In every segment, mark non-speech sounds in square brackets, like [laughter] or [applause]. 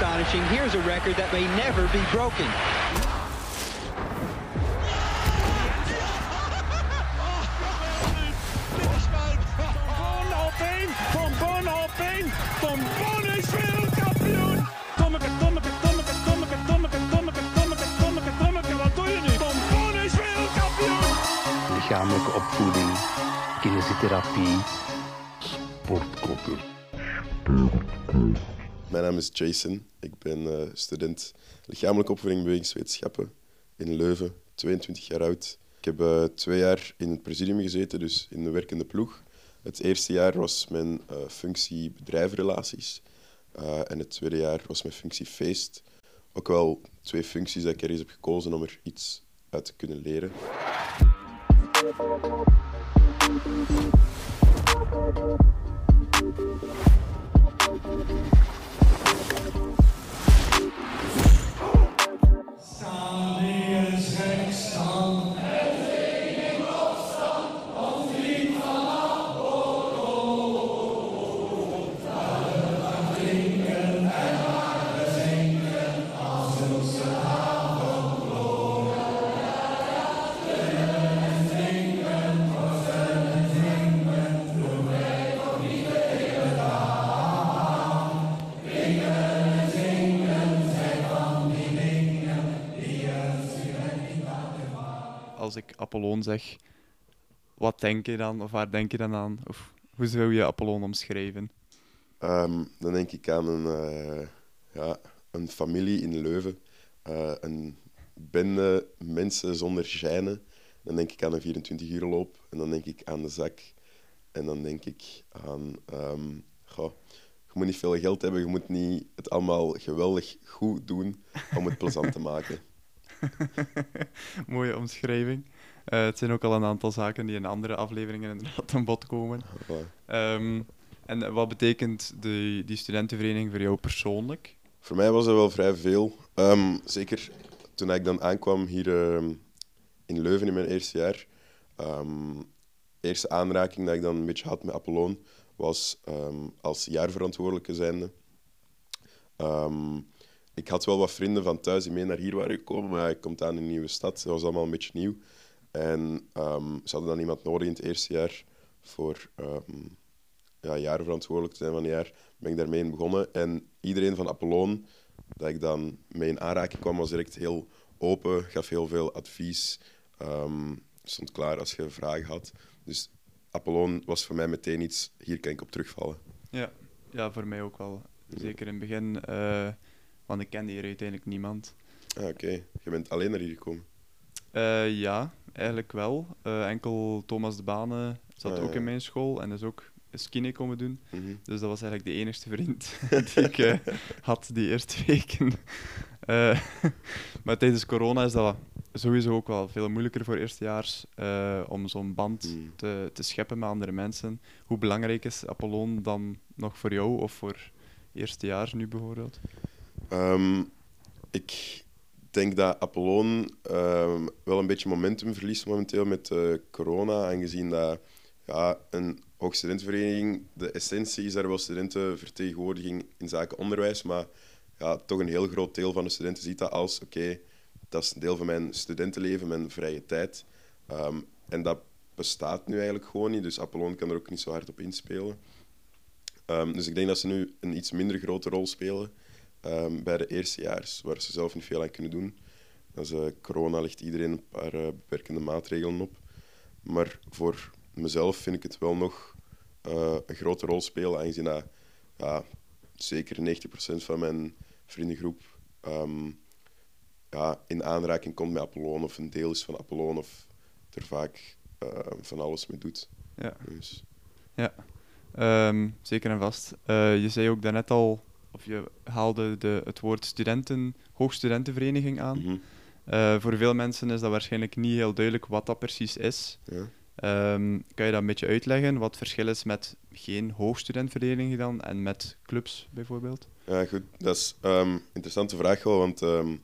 astonishing, here's a record that may never be broken. Van Boon op één. Van Boon is wereldkampioen. Tommeke, Tommeke, Tommeke, Tommeke, Tommeke, Tommeke, Tommeke, Tommeke, Tommeke. Wat doe je nu? Van Boon is wereldkampioen. lichamelijke opvoeding, kinesiotherapie, Mijn naam is Jason. Ik ben eh, student lichamelijke opvoeding en bewegingswetenschappen in Leuven, 22 jaar oud. Ik heb eh, twee jaar in het presidium gezeten, dus in de werkende ploeg. Het eerste jaar was mijn eh, functie bedrijfrelaties en het tweede jaar was mijn functie feest. Ook wel twee functies dat ik ergens heb gekozen om er iets uit te kunnen leren. Sanders Hexton. Als ik Apollon zeg, wat denk je dan? Of waar denk je dan aan? Hoe zou je Apollon omschrijven? Ehm, dan denk ik aan een, eh, ja, een familie in Leuven. Eh, een bende mensen zonder gijnen. Dan denk ik aan een 24-uurloop. En dan denk ik aan de zak. En dan denk ik aan... goh, je moet niet veel geld hebben. Je moet niet het allemaal geweldig goed doen om het plezant te maken. [laughs] Mooie omschrijving. Eh, het zijn ook al een aantal zaken die in andere afleveringen inderdaad [laughs] aan bod komen. Ehm, en wat betekent de, die studentenvereniging voor jou persoonlijk? Voor mij was dat wel vrij veel. Ehm, zeker toen ik dan aankwam hier ehm, in Leuven in mijn eerste jaar. ehm, eerste aanraking dat ik dan een beetje had met Apollon was als jaarverantwoordelijke zijnde. Ehm, ik had wel wat vrienden van thuis die mee naar hier waren gekomen, maar ik kom aan in een nieuwe stad. Dat was allemaal een beetje nieuw. En ehm, ze hadden dan iemand nodig in het eerste jaar voor ehm, ja, jaarverantwoordelijk te zijn van een jaar. Ben ik daarmee in begonnen. En iedereen van Apollon, dat ik dan mee in aanraking kwam, was direct heel open, gaf heel veel advies. ehm, stond klaar als je vragen had. Dus Apollon was voor mij meteen iets, hier kan ik op terugvallen. Ja, ja voor mij ook wel. Zeker in het begin, eh, want ik kende hier uiteindelijk niemand. Ah, Oké, je bent alleen naar hier gekomen. Eh, ja, eigenlijk wel. Eh, enkel Thomas de Bane zat Ah, ook ja. in mijn school en is ook skinny komen doen. Mhm. Dus dat was eigenlijk de enigste vriend [laughs] die ik eh, had die eerste weken. [laughs] Maar tijdens corona is dat sowieso ook wel veel moeilijker voor eerstejaars om zo'n band Mm. te, te scheppen met andere mensen. Hoe belangrijk is Apollon dan nog voor jou of voor eerstejaars nu bijvoorbeeld? Ehm, ik denk dat Apollon ehm, wel een beetje momentum verliest momenteel met eh, corona, aangezien dat ja, een hoogstudentenvereniging, de essentie is daar wel studentenvertegenwoordiging in zaken onderwijs, maar ja, toch een heel groot deel van de studenten ziet dat als oké, dat is een deel van mijn studentenleven, mijn vrije tijd. Ehm, en dat bestaat nu eigenlijk gewoon niet, dus Apollon kan er ook niet zo hard op inspelen. Dus ik denk dat ze nu een iets minder grote rol spelen ehm, bij de eerstejaars, waar ze zelf niet veel aan kunnen doen. Eh, corona ligt iedereen een paar eh, beperkende maatregelen op. Maar voor mezelf vind ik het wel nog eh, een grote rol spelen, aangezien dat ja, zeker 90% van mijn vriendengroep ehm, ja, in aanraking komt met Apollon of een deel is van Apollon of er vaak eh, van alles mee doet. Ja. Dus, Ja, Ehm, zeker en vast. Je zei ook daarnet al, of je haalde de, het woord studenten, hoogstudentenvereniging aan. mhm, Eh, voor veel mensen is dat waarschijnlijk niet heel duidelijk wat dat precies is. ja. Ehm, kan je dat een beetje uitleggen, wat het verschil is met geen hoogstudentvereniging dan en met clubs bijvoorbeeld? Ja, goed. Dat is een interessante vraag wel, want ehm,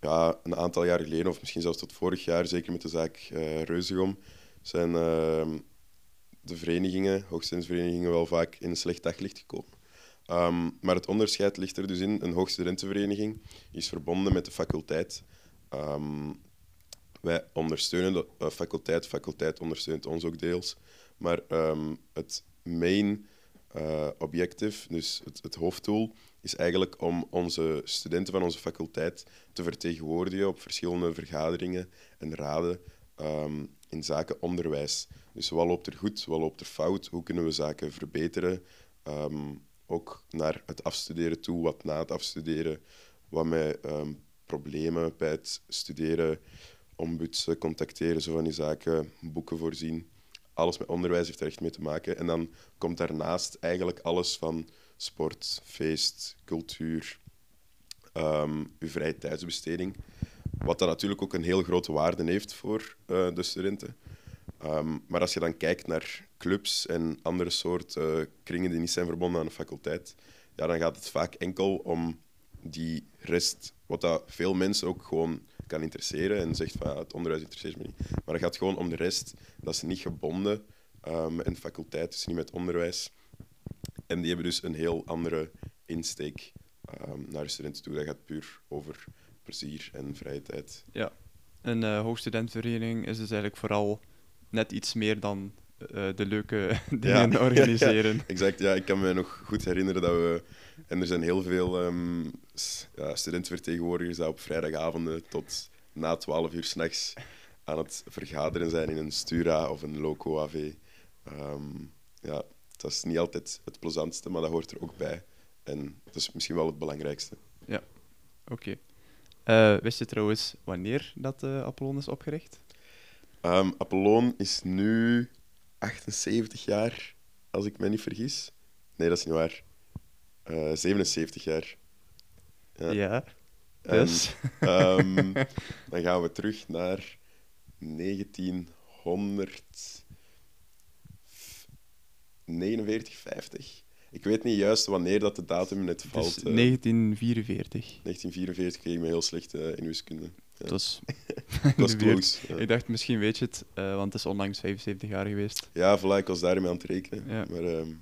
ja, een aantal jaar geleden, of misschien zelfs tot vorig jaar, zeker met de zaak eh Reuzegom, zijn ehm, de verenigingen, hoogstensverenigingen, wel vaak in een slecht daglicht gekomen. Ehm, maar het onderscheid ligt er dus in. Een hoogstudentenvereniging is verbonden met de faculteit. Ehm, wij ondersteunen de uh, faculteit, de faculteit ondersteunt ons ook deels. Maar ehm, het main uh, objective, dus het, hoofddoel, is eigenlijk om onze studenten van onze faculteit te vertegenwoordigen op verschillende vergaderingen en raden in zaken onderwijs. Dus wat loopt er goed, wat loopt er fout, hoe kunnen we zaken verbeteren? Ook naar het afstuderen toe, wat na het afstuderen, wat met um, problemen bij het studeren, ombuds contacteren, zo van die zaken, boeken voorzien. Alles met onderwijs heeft er echt mee te maken. En dan komt daarnaast eigenlijk alles van sport, feest, cultuur, um, uw vrije tijdsbesteding. Wat dan natuurlijk ook een heel grote waarde heeft voor uh, de studenten. Um, maar als je dan kijkt naar clubs en andere soorten uh, kringen die niet zijn verbonden aan de faculteit, ja, dan gaat het vaak enkel om die rest, wat dat veel mensen ook gewoon kan interesseren en zegt van het onderwijs interesseert me niet. Maar het gaat gewoon om de rest, dat is niet gebonden um, en faculteit is niet met onderwijs. En die hebben dus een heel andere insteek um, naar de studenten toe. Dat gaat puur over plezier en vrije tijd. Ja, een uh, hoogstudentenvereniging is dus eigenlijk vooral net iets meer dan de leuke [laughs] dingen [laughs] ja, organiseren. Ja, exact, ja. Ik kan me nog goed herinneren dat we... En er zijn heel veel um, ja, studentenvertegenwoordigers die op vrijdagavonden tot na 12 uur s'nachts aan het vergaderen zijn in een Stura of een Loco AV. Um, ja, dat is niet altijd het plezantste, maar dat hoort er ook bij. En dat is misschien wel het belangrijkste. Ja, oké. Okay. Uh, wist je trouwens wanneer dat uh, Apollon is opgericht? Um, Apollon is nu 78 jaar, als ik me niet vergis. Nee, dat is niet waar. Uh, 77 jaar. Ja. ja dus. [laughs] En, um, [laughs] dan gaan we terug naar 1949, 50. Ik weet niet juist wanneer dat de datum net valt. Dus 1944. 1944 kreeg ik me heel slecht uh, in wiskunde. Dat is, [laughs] was close. Ja. Ik dacht, misschien weet je het, uh, want het is onlangs 75 jaar geweest. Ja, voilà, ik was daarmee aan het rekenen. Ja. Maar, um,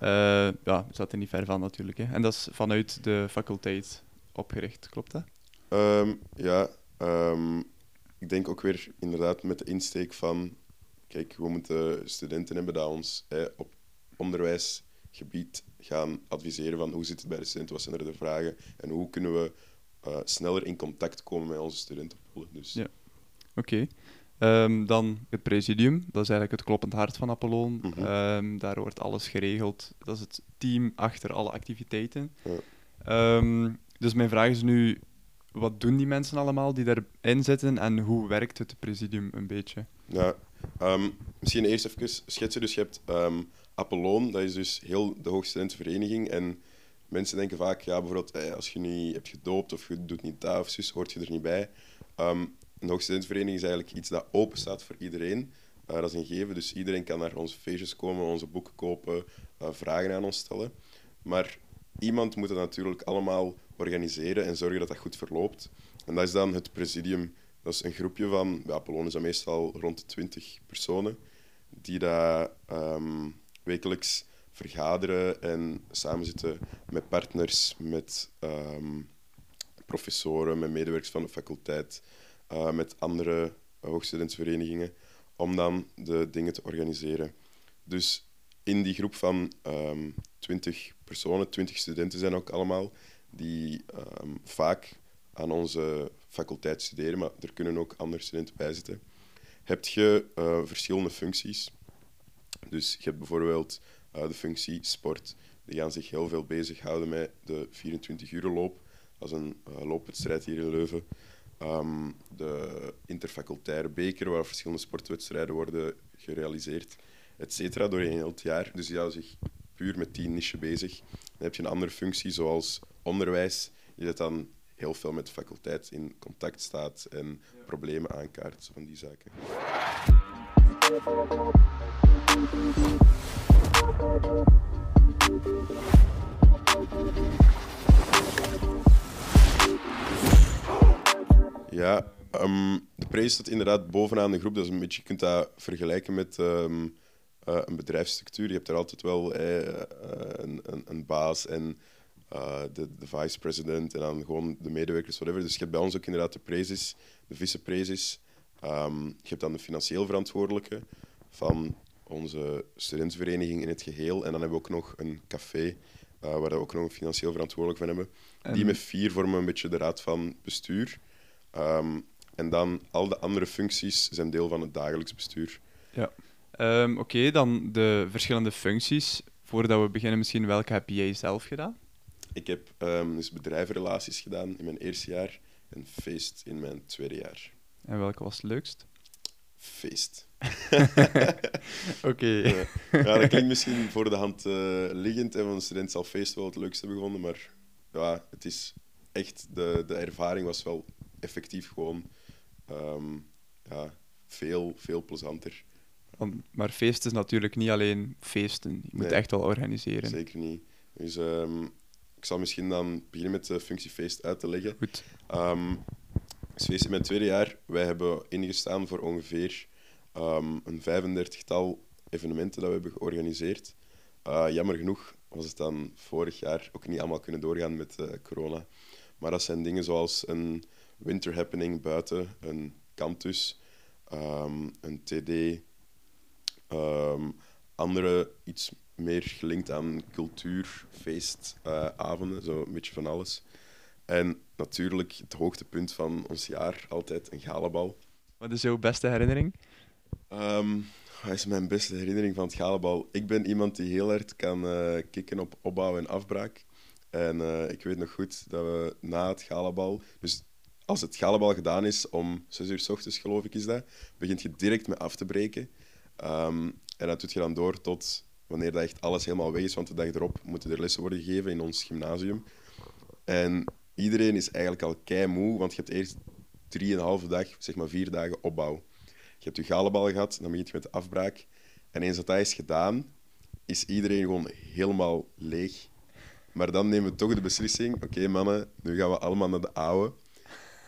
ja. Uh, ja, we zaten er niet ver van natuurlijk. Hè. En dat is vanuit de faculteit opgericht, klopt dat? Um, ja, um, ik denk ook weer inderdaad met de insteek van... Kijk, we moeten studenten hebben die ons eh, op onderwijsgebied gaan adviseren van hoe zit het bij de studenten, wat zijn er de vragen en hoe kunnen we uh, sneller in contact komen met onze studentenpolen. Dus. Ja, oké. Okay. Um, dan het presidium, dat is eigenlijk het kloppend hart van Apollon. Mm -hmm. um, daar wordt alles geregeld. Dat is het team achter alle activiteiten. Ja. Um, dus mijn vraag is nu, wat doen die mensen allemaal die daarin zitten en hoe werkt het presidium een beetje? Ja, misschien eerst even schetsen. Dus je hebt Apollon, dat is dus heel de hoogstudentenvereniging en Mensen denken vaak, ja, bijvoorbeeld, eh, als je niet hebt gedoopt of je doet niet dat of zus, hoort je er niet bij. Um, een hoogstudentenvereniging is eigenlijk iets dat open staat voor iedereen. Uh, dat is een gegeven, dus iedereen kan naar onze feestjes komen, onze boeken kopen, uh, vragen aan ons stellen. Maar iemand moet het natuurlijk allemaal organiseren en zorgen dat dat goed verloopt. En dat is dan het presidium. Dat is een groepje van, ja, Apollon is dat meestal rond de 20 personen, die daar um, wekelijks vergaderen en samenzitten met partners, met um, professoren, met medewerkers van de faculteit, uh, met andere hoogstudentsverenigingen, om dan de dingen te organiseren. Dus in die groep van um, 20 personen, 20 studenten zijn ook allemaal, die um, vaak aan onze faculteit studeren, maar er kunnen ook andere studenten bij zitten, heb je uh, verschillende functies. Dus je hebt bijvoorbeeld de functie sport. Die gaan zich heel veel bezighouden met de 24-uur loop. Dat is een uh, loopwedstrijd hier in Leuven. Um, de interfacultaire beker, waar verschillende sportwedstrijden worden gerealiseerd, et cetera, doorheen heel het jaar. Dus die houden zich puur met die niche bezig. Dan heb je een andere functie, zoals onderwijs, die dat dan heel veel met de faculteit in contact staat en problemen aankaart, van die zaken. Ja, um, de prijs staat inderdaad bovenaan de groep. Dat is een beetje, je kunt dat vergelijken met um, eh, een bedrijfsstructuur. Je hebt er altijd wel eh, een, een, een baas en eh, de, de vice-president en dan gewoon de medewerkers, whatever. Dus je hebt bij ons ook inderdaad de prezes, de viceprezes. Ehm je hebt dan de financieel verantwoordelijke van onze studentenvereniging in het geheel. En dan hebben we ook nog een café, eh, waar we ook nog een financieel verantwoordelijk van hebben. Die met vier vormen een beetje de raad van bestuur. Ehm, en dan al de andere functies zijn deel van het dagelijks bestuur. Ja. Ehm, Oké, dan de verschillende functies. Voordat we beginnen, misschien welke heb jij zelf gedaan? Ik heb ehm, dus bedrijvenrelaties gedaan in mijn eerste jaar en feest in mijn tweede jaar. En welke was het leukst? Feest. [laughs] Oké. Ja, ja, dat klinkt misschien voor de hand eh, liggend. En van een student zal feest wel het leukste hebben gevonden. Maar ja, het is echt, de, de ervaring was wel effectief gewoon ehm, ja, veel, veel plezanter. Want, maar feest is natuurlijk niet alleen feesten. Je moet Nee. echt wel organiseren. Zeker niet. Dus ehm, ik zal misschien dan beginnen met de functie feest uit te leggen. Goed. Ehm dus feest in mijn tweede jaar, wij hebben ingestaan voor ongeveer ehm, een 35-tal evenementen dat we hebben georganiseerd. Eh, jammer genoeg was het dan vorig jaar ook niet allemaal kunnen doorgaan met eh, corona. Maar dat zijn dingen zoals een winter happening buiten, een cantus, ehm, een TD, ehm, andere iets meer gelinkt aan cultuur, feestavonden, zo een beetje van alles. En natuurlijk het hoogtepunt van ons jaar, altijd een galabal. Wat is jouw beste herinnering? Wat is mijn beste herinnering van het galabal? Ik ben iemand die heel hard kan eh, kicken op opbouw en afbraak. En eh, ik weet nog goed dat we na het galabal... Dus als het galabal gedaan is, om 6 uur s ochtends geloof ik is dat, begint je direct met af te breken. Ehm, en dat doet je dan door tot wanneer dat echt alles helemaal weg is. Want de dag erop moeten er lessen worden gegeven in ons gymnasium. En iedereen is eigenlijk al kei moe, want je hebt eerst drieënhalve dag, zeg maar vier dagen opbouw. Je hebt je galebal gehad, dan begint je met de afbraak. En eens dat dat is gedaan, is iedereen gewoon helemaal leeg. Maar dan nemen we toch de beslissing: oké mannen, nu gaan we allemaal naar de oude.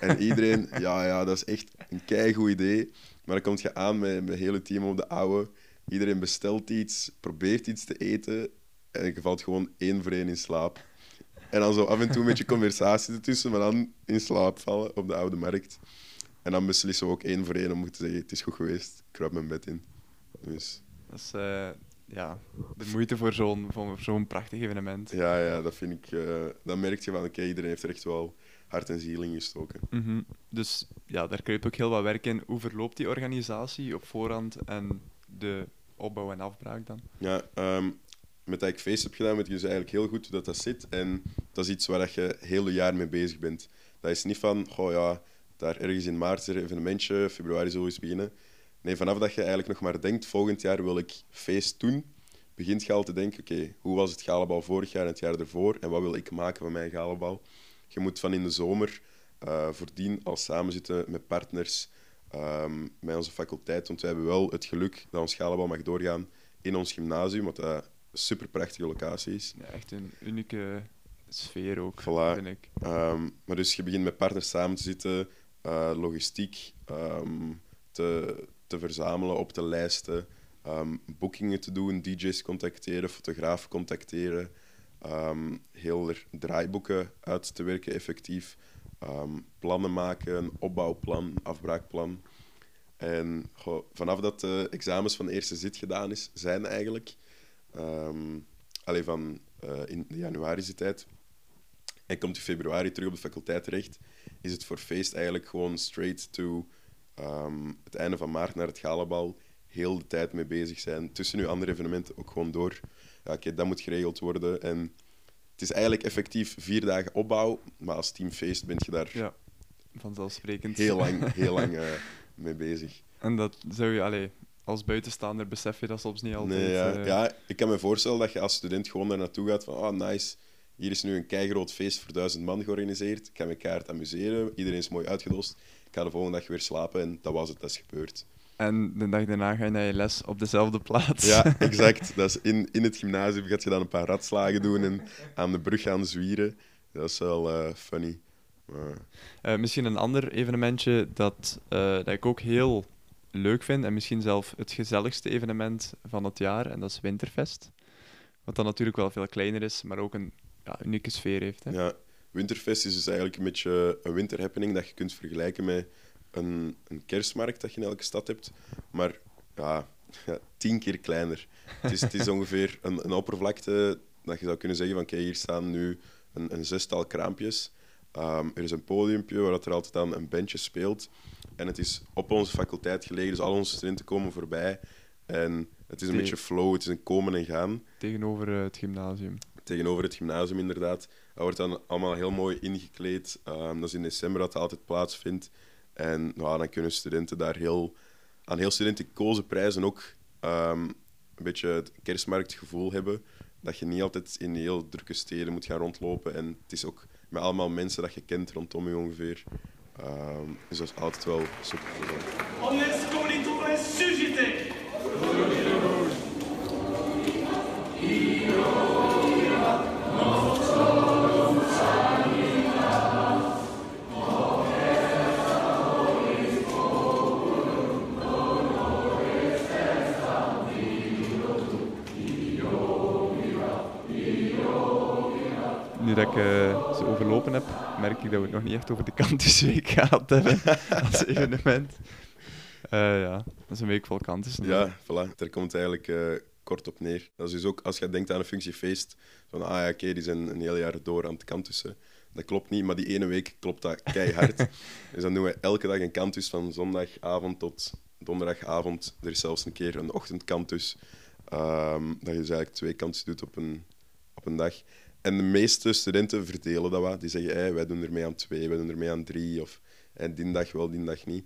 En iedereen, [laughs] ja, ja, dat is echt een keigoed idee. Maar dan kom je aan met met het hele team op de oude. Iedereen bestelt iets, probeert iets te eten. En je valt gewoon één voor één in slaap. En dan zo af en toe een beetje [laughs] conversatie ertussen, maar dan in slaap vallen op de oude markt. En dan beslissen we ook één voor één om te zeggen: het is goed geweest, ik kruip mijn bed in. Dus Dat is eh, ja, de moeite voor zo'n voor zo'n prachtig evenement. ja, ja dat vind ik. eh, dan merk je van: oké, iedereen heeft er echt wel hart en ziel in gestoken. Mhm. Dus ja, daar kruipt ook heel wat werk in. Hoe verloopt die organisatie op voorhand en de opbouw en afbraak dan? Ja, ehm, met dat ik feest heb gedaan, weet je dus eigenlijk heel goed hoe dat, dat zit. En dat is iets waar dat je heel het jaar mee bezig bent. Dat is niet van, goh ja, daar ergens in maart er een evenementje, februari zullen we eens beginnen. Nee, vanaf dat je eigenlijk nog maar denkt, volgend jaar wil ik feest doen, begint je al te denken, oké, hoe was het galabal vorig jaar en het jaar ervoor en wat wil ik maken van mijn galabal? Je moet van in de zomer eh voordien al samen zitten met partners, ehm, met onze faculteit, want we hebben wel het geluk dat ons galabal mag doorgaan in ons gymnasium, wat dat een super prachtige locatie is. Ja, echt een unieke sfeer ook, Voilà. vind ik. Ehm, maar dus je begint met partners samen te zitten, eh, logistiek ehm, te, te verzamelen, op te lijsten, ehm, boekingen te doen, DJ's contacteren, fotografen contacteren, ehm, heel er draaiboeken uit te werken effectief, plannen maken, een opbouwplan, afbraakplan. En vanaf dat de examens van de eerste zit gedaan is, zijn eigenlijk, alleen van eh, in de januari tijd, en komt in februari terug op de faculteit terecht, is het voor feest eigenlijk gewoon straight to ehm, het einde van maart naar het galabal. Heel de tijd mee bezig zijn. Tussen uw andere evenementen ook gewoon door. Ja, oké, dat moet geregeld worden. En het is eigenlijk effectief vier dagen opbouw, maar als teamfeest ben je daar Ja, vanzelfsprekend. heel lang, [laughs] heel lang eh, mee bezig. En dat zou je, allee, als buitenstaander besef je dat soms niet altijd. Nee, ja, eh, ja, ik kan me voorstellen dat je als student gewoon daar naartoe gaat van oh, nice, hier is nu een keigroot feest voor duizend man georganiseerd. Ik ga me keihard amuseren. Iedereen is mooi uitgedost. Ik ga de volgende dag weer slapen en dat was het, dat is gebeurd. En de dag daarna ga je naar je les op dezelfde plaats. Ja, [laughs] exact. Dat is in, in het gymnasium gaat je dan een paar ratslagen doen en aan de brug gaan zwieren. Dat is wel eh, funny. Maar, Eh, misschien een ander evenementje dat, eh, dat ik ook heel leuk vind en misschien zelf het gezelligste evenement van het jaar, en dat is Winterfest. Wat dan natuurlijk wel veel kleiner is, maar ook een ja, unieke sfeer heeft. Hè. Ja, Winterfest is dus eigenlijk een beetje een winterhappening dat je kunt vergelijken met een, een kerstmarkt dat je in elke stad hebt. Maar ja, [laughs] ja, tien keer kleiner. Het is, het is ongeveer een, een oppervlakte dat je zou kunnen zeggen van oké, hier staan nu een, een zestal kraampjes. Ehm, er is een podiumpje waar dat er altijd aan een bandje speelt. En het is op onze faculteit gelegen, dus al onze studenten komen voorbij. En het is een beetje flow, het is een komen en gaan. Tegenover eh, het gymnasium. Tegenover het gymnasium, inderdaad. Dat wordt dan allemaal heel mooi ingekleed. Ehm, dat is in december dat het altijd plaatsvindt. En nou, dan kunnen studenten daar heel, aan heel studentenkozen prijzen ook ehm, een beetje het kerstmarktgevoel hebben. Dat je niet altijd in heel drukke steden moet gaan rondlopen. En het is ook met allemaal mensen dat je kent rondom je ongeveer. Ehm, dus dat is altijd wel super dat ik eh, ze overlopen heb, merk ik dat we het nog niet echt over de Kantusweek [laughs] gehad hebben als evenement. Eh, ja, dat is een week vol kantussen. Ja, voilà. Daar komt eigenlijk eh, kort op neer. Dat is dus ook als je denkt aan een functiefeest, van ah ja, oké, die zijn een heel jaar door aan het kantussen. Dat klopt niet, maar die ene week klopt dat keihard. [laughs] dus dan doen we elke dag een kantus van zondagavond tot donderdagavond. Er is zelfs een keer een ochtendkantus. ehm dat je dus eigenlijk twee kantussen doet op een, op een dag. En de meeste studenten verdelen dat wat. Die zeggen, hey, wij doen er mee aan twee, wij doen er mee aan drie. Of hey, die dag wel, die dag niet.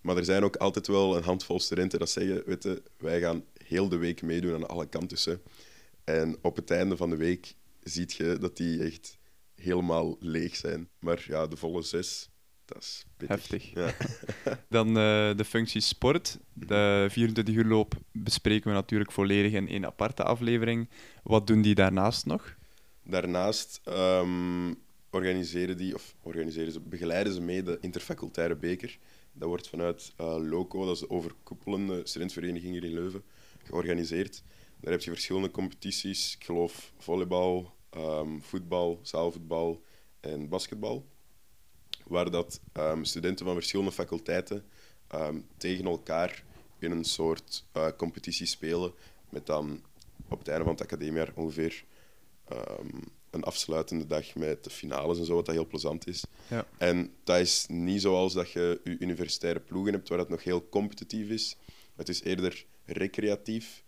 Maar er zijn ook altijd wel een handvol studenten dat zeggen, weet je, wij gaan heel de week meedoen aan alle kantussen. En op het einde van de week zie je dat die echt helemaal leeg zijn. Maar ja, de volle zes, dat is pittig. Heftig. Ja. [laughs] Dan eh, de functie sport. De 24 uur loop bespreken we natuurlijk volledig in één aparte aflevering. Wat doen die daarnaast nog? Daarnaast ehm, organiseren die, of organiseren ze, begeleiden ze mee de interfacultaire beker. Dat wordt vanuit eh, LOCO, dat is de overkoepelende studentvereniging hier in Leuven, georganiseerd. Daar heb je verschillende competities. Ik geloof volleybal, ehm, voetbal, zaalvoetbal en basketbal. Waar dat ehm, studenten van verschillende faculteiten tegen elkaar in een soort eh, competitie spelen. Met dan op het einde van het academiejaar ongeveer ehm, een afsluitende dag met de finales en zo, wat dat heel plezant is. Ja. En dat is niet zoals dat je je universitaire ploegen hebt, waar dat nog heel competitief is. Het is eerder recreatief.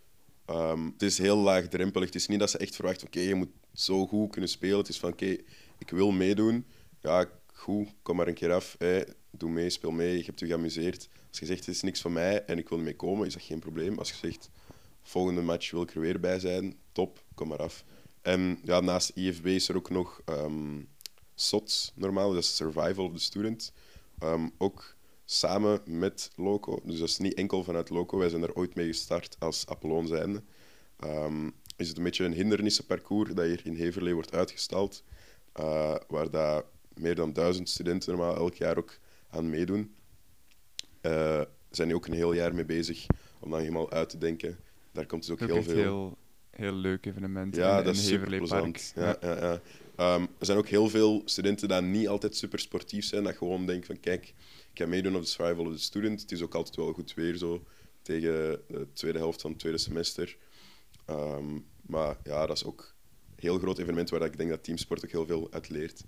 Ehm, het is heel laagdrempelig. Het is niet dat ze echt verwachten, oké, je moet zo goed kunnen spelen. Het is van, oké, ik wil meedoen. Ja, goed, kom maar een keer af. Hè. Doe mee, speel mee, je hebt je geamuseerd. Als je zegt, het is niks van mij en ik wil niet mee komen, is dat geen probleem. Als je zegt, volgende match wil ik er weer bij zijn, top, kom maar af. En ja, naast IFB is er ook nog ehm SOTS, normaal, dat is Survival of the Student. Ehm, ook samen met Loco, dus dat is niet enkel vanuit Loco, wij zijn er ooit mee gestart als Apollon zijnde. Ehm, is het een beetje een hindernissenparcours dat hier in Heverlee wordt uitgestald, eh, waar dat meer dan duizend studenten normaal elk jaar ook aan meedoen. Eh zijn die ook een heel jaar mee bezig om dan helemaal uit te denken. Daar komt dus ook heel veel... heel, heel leuk evenement Ja, in, dat in is Heverlee. Ja, ja, ja. Ehm, er zijn ook heel veel studenten die niet altijd super sportief zijn, dat gewoon denken van kijk, ik ga meedoen op de Survival of the Student. Het is ook altijd wel goed weer zo tegen de tweede helft van het tweede semester. Ehm, maar ja, dat is ook een heel groot evenement waar ik denk dat teamsport ook heel veel uit leert.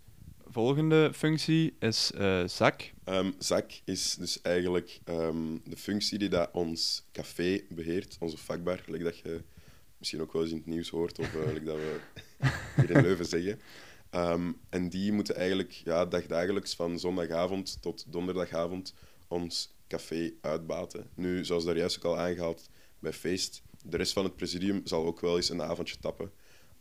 Volgende functie is eh ZAK. Ehm ZAK is dus eigenlijk de functie die dat ons café beheert, onze vakbar, like dat je misschien ook wel eens in het nieuws hoort of eh, dat we hier in Leuven zeggen. Ehm, en die moeten eigenlijk ja, dagdagelijks van zondagavond tot donderdagavond ons café uitbaten. Nu, zoals daar juist ook al aangehaald bij feest, de rest van het presidium zal ook wel eens een avondje tappen.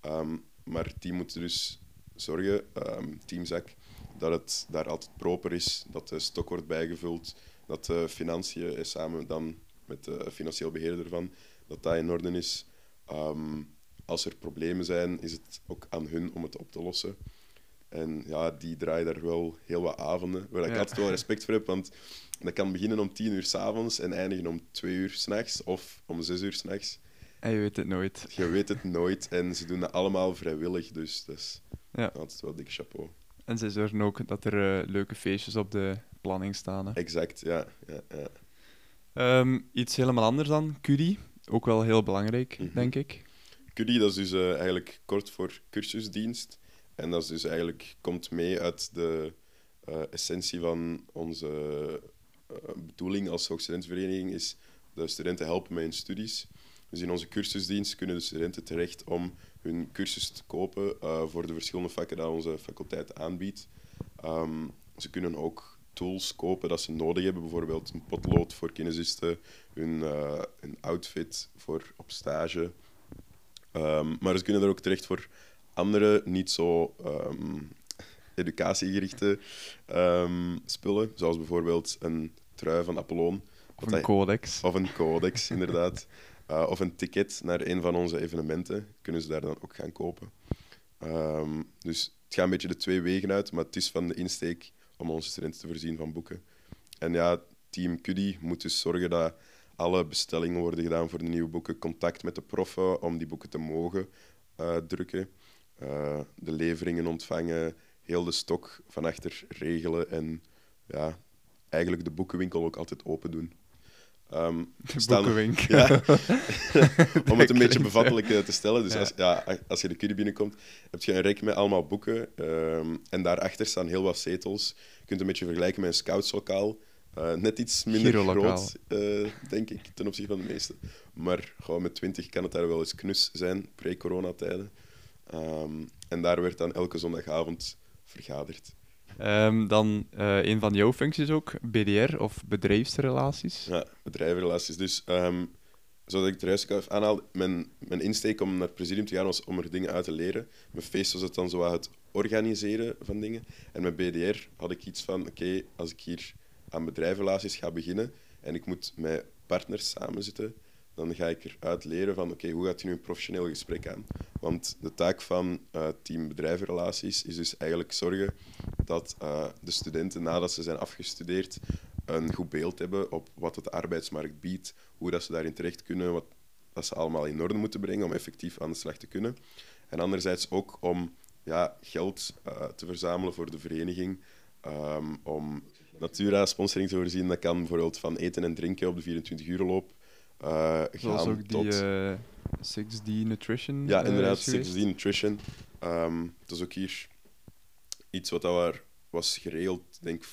Ehm, maar die moeten dus zorgen, ehm teamzak, dat het daar altijd proper is, dat de stok wordt bijgevuld, dat de financiën samen dan met de financieel beheerder ervan, dat dat in orde is. Ehm, als er problemen zijn, is het ook aan hun om het op te lossen. En ja, die draaien daar wel heel wat avonden, waar ik Ja. altijd wel respect voor heb, want dat kan beginnen om tien uur s'avonds en eindigen om twee uur s'nachts of om zes uur s'nachts. En je weet het nooit. Je weet het nooit en ze doen dat allemaal vrijwillig, dus dat is Ja. altijd wel dik chapeau. En ze zorgen ook dat er eh, leuke feestjes op de planning staan. Hè. Exact, ja. ja, ja. Ehm, iets helemaal anders dan Curie. Ook wel heel belangrijk, Mhm. denk ik. Cuddy, dat is dus eh, eigenlijk kort voor cursusdienst. En dat is dus eigenlijk, komt mee uit de eh, essentie van onze eh, bedoeling als hoogstudentenvereniging, is de studenten helpen met hun studies. Dus in onze cursusdienst kunnen de studenten terecht om hun cursus te kopen voor de verschillende vakken dat onze faculteit aanbiedt. Ehm, ze kunnen ook tools kopen dat ze nodig hebben, bijvoorbeeld een potlood voor kinesisten, hun, eh, hun outfit voor op stage. Ehm, maar ze kunnen er ook terecht voor andere, niet zo ehm, educatiegerichte ehm, spullen, zoals bijvoorbeeld een trui van Apollon. Of een codex. of een codex, inderdaad. Uh, [laughs] of een ticket naar een van onze evenementen. Kunnen ze daar dan ook gaan kopen. Dus het gaat een beetje de twee wegen uit, maar het is van de insteek om onze studenten te voorzien van boeken. En ja, Team Cuddy moet dus zorgen dat alle bestellingen worden gedaan voor de nieuwe boeken. Contact met de proffen om die boeken te mogen eh, drukken. Eh, de leveringen ontvangen, heel de stok van achter regelen en ja, eigenlijk de boekenwinkel ook altijd open doen. Ehm, [laughs] De staan-. [laughs] Ja. [laughs] Om het een beetje bevattelijk eh, te stellen. Dus Ja. Als, ja, als je de kudde binnenkomt, heb je een rek met allemaal boeken. ehm, en daarachter staan heel wat zetels. Je kunt het een beetje vergelijken met een scoutslokaal. Eh, net iets minder groot, eh, denk ik, ten opzichte van de meeste. Maar gewoon met 20 kan het daar wel eens knus zijn, pre-coronatijden. Ehm, en daar werd dan elke zondagavond vergaderd. Ehm, dan eh, een van jouw functies ook, BDR of bedrijfsrelaties. Ja, bedrijvenrelaties. Dus ehm, zoals ik het juist even aanhaalde, mijn, mijn insteek om naar het presidium te gaan was om er dingen uit te leren. Mijn feest was het dan zo het organiseren van dingen. En met BDR had ik iets van, oké, als ik hier aan bedrijvenrelaties ga beginnen en ik moet met partners samenzitten, dan ga ik eruit leren van, oké, hoe gaat je nu een professioneel gesprek aan? Want de taak van eh, team bedrijvenrelaties is dus eigenlijk zorgen dat eh, de studenten, nadat ze zijn afgestudeerd, een goed beeld hebben op wat het de arbeidsmarkt biedt, hoe dat ze daarin terecht kunnen, wat dat ze allemaal in orde moeten brengen om effectief aan de slag te kunnen. En anderzijds ook om ja, geld eh, te verzamelen voor de vereniging, ehm, om Natura-sponsoring te voorzien. Dat kan bijvoorbeeld van eten en drinken op de 24 uur loop eh, Zoals gaan ook die tot... eh, 6D Nutrition. Ja, eh, inderdaad, is geweest. 6D Nutrition. Ehm dat is ook hier iets wat daar was geregeld, denk ik,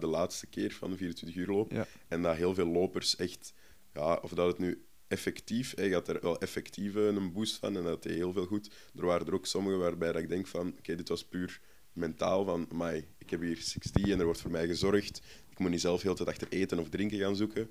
de, laatste keer van de 24 uur loop. Ja. En dat heel veel lopers echt, ja, of dat het nu effectief, hij had er wel effectief een boost van en dat deed heel veel goed. Er waren er ook sommige waarbij dat ik denk van, oké, dit was puur mentaal van, amai, ik heb hier 6D en er wordt voor mij gezorgd. Ik moet niet zelf heel tijd achter eten of drinken gaan zoeken.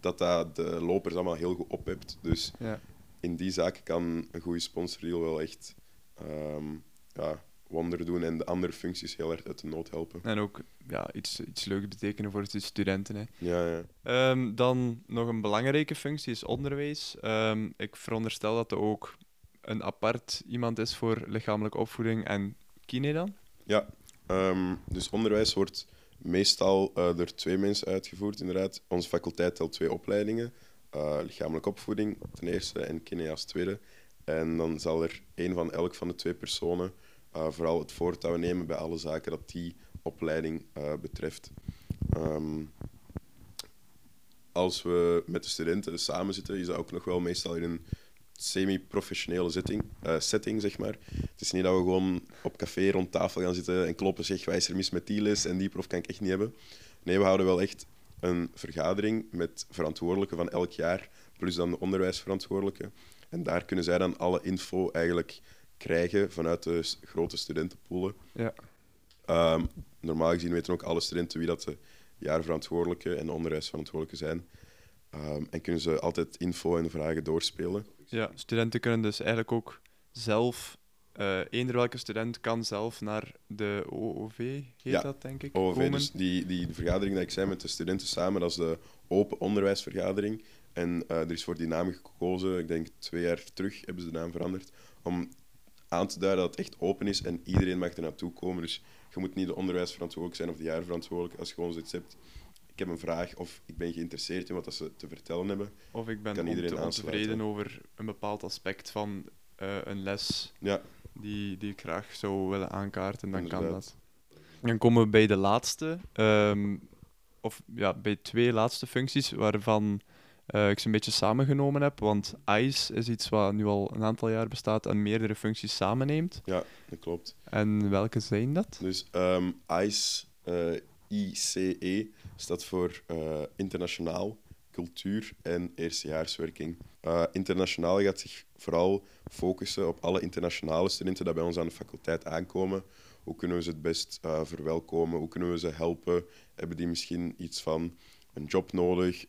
Dat dat de lopers allemaal heel goed ophebt. Dus Ja. in die zaak kan een goede sponsordeal wel echt ehm ja, wonder doen en de andere functies heel erg uit de nood helpen. En ook ja, iets, iets leuks betekenen voor de studenten. Hè. Ja, ja. Ehm, dan nog een belangrijke functie is onderwijs. Ehm, ik veronderstel dat er ook een apart iemand is voor lichamelijke opvoeding en kine dan. ja. Dus onderwijs wordt meestal eh, door twee mensen uitgevoerd, inderdaad. Onze faculteit telt twee opleidingen. eh, lichamelijke opvoeding ten eerste en kine als tweede. En dan zal er één van elk van de twee personen eh, vooral het voortouw nemen bij alle zaken dat die opleiding betreft. Ehm, als we met de studenten samen zitten, is dat ook nog wel meestal in een semi-professionele setting, eh, setting, zeg maar. Het is niet dat we gewoon op café rond tafel gaan zitten en kloppen, zeg, wat is er mis met die les en die prof kan ik echt niet hebben. Nee, we houden wel echt een vergadering met verantwoordelijken van elk jaar, plus dan de onderwijsverantwoordelijke. En daar kunnen zij dan alle info eigenlijk krijgen vanuit de grote studentenpoolen. Ja. Ehm, normaal gezien weten ook alle studenten wie dat de jaarverantwoordelijke en de onderwijsverantwoordelijke zijn. Ehm, en kunnen ze altijd info en vragen doorspelen. Ja, studenten kunnen dus eigenlijk ook zelf, eh eender welke student kan zelf naar de OOV, heet Ja, dat denk ik, OOV, komen. dus die, die vergadering die ik zei met de studenten samen, dat is de open onderwijsvergadering. En eh, er is voor die naam gekozen, ik denk twee jaar terug hebben ze de naam veranderd, om aan te duiden dat het echt open is en iedereen mag er naartoe komen. Dus je moet niet de onderwijsverantwoordelijk zijn of de jaarverantwoordelijk als je gewoon zoiets hebt. Ik heb een vraag of ik ben geïnteresseerd in wat dat ze te vertellen hebben. Of ik ben Kan iedereen ont- ontevreden over een bepaald aspect van eh, een les Ja, die, die ik graag zou willen aankaarten, dan kan dat. Dan komen we bij de laatste, ehm, of ja, bij twee laatste functies waarvan eh, ik ze een beetje samengenomen heb. Want ICE is iets wat nu al een aantal jaar bestaat en meerdere functies samenneemt. ja, dat klopt. En welke zijn dat? Dus ehm, ICE, ICE, staat voor eh, internationaal, cultuur en eerstejaarswerking. Eh, internationaal gaat zich vooral focussen op alle internationale studenten die bij ons aan de faculteit aankomen. Hoe kunnen we ze het best eh, verwelkomen? Hoe kunnen we ze helpen? Hebben die misschien iets van een job nodig?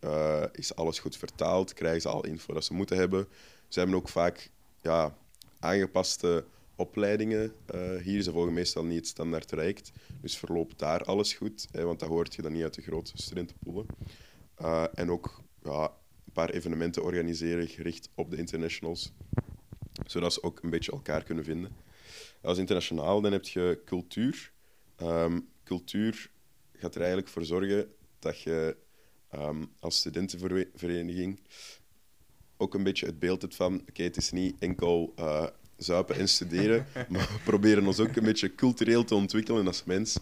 Is alles goed vertaald? Krijgen ze al info dat ze moeten hebben? Ze hebben ook vaak ja, aangepaste opleidingen eh, hier. Ze volgen meestal niet het standaard traject. Dus verloopt daar alles goed, hè, want dat hoort je dan niet uit de grote studentenpoelen. Eh, en ook ja, een paar evenementen organiseren gericht op de internationals, zodat ze ook een beetje elkaar kunnen vinden. Als internationaal dan heb je cultuur. Ehm, cultuur gaat er eigenlijk voor zorgen dat je ehm, als studentenvereniging ook een beetje het beeld hebt van oké, het is niet enkel eh, zuipen en studeren, [laughs] maar we proberen ons ook een beetje cultureel te ontwikkelen als mens.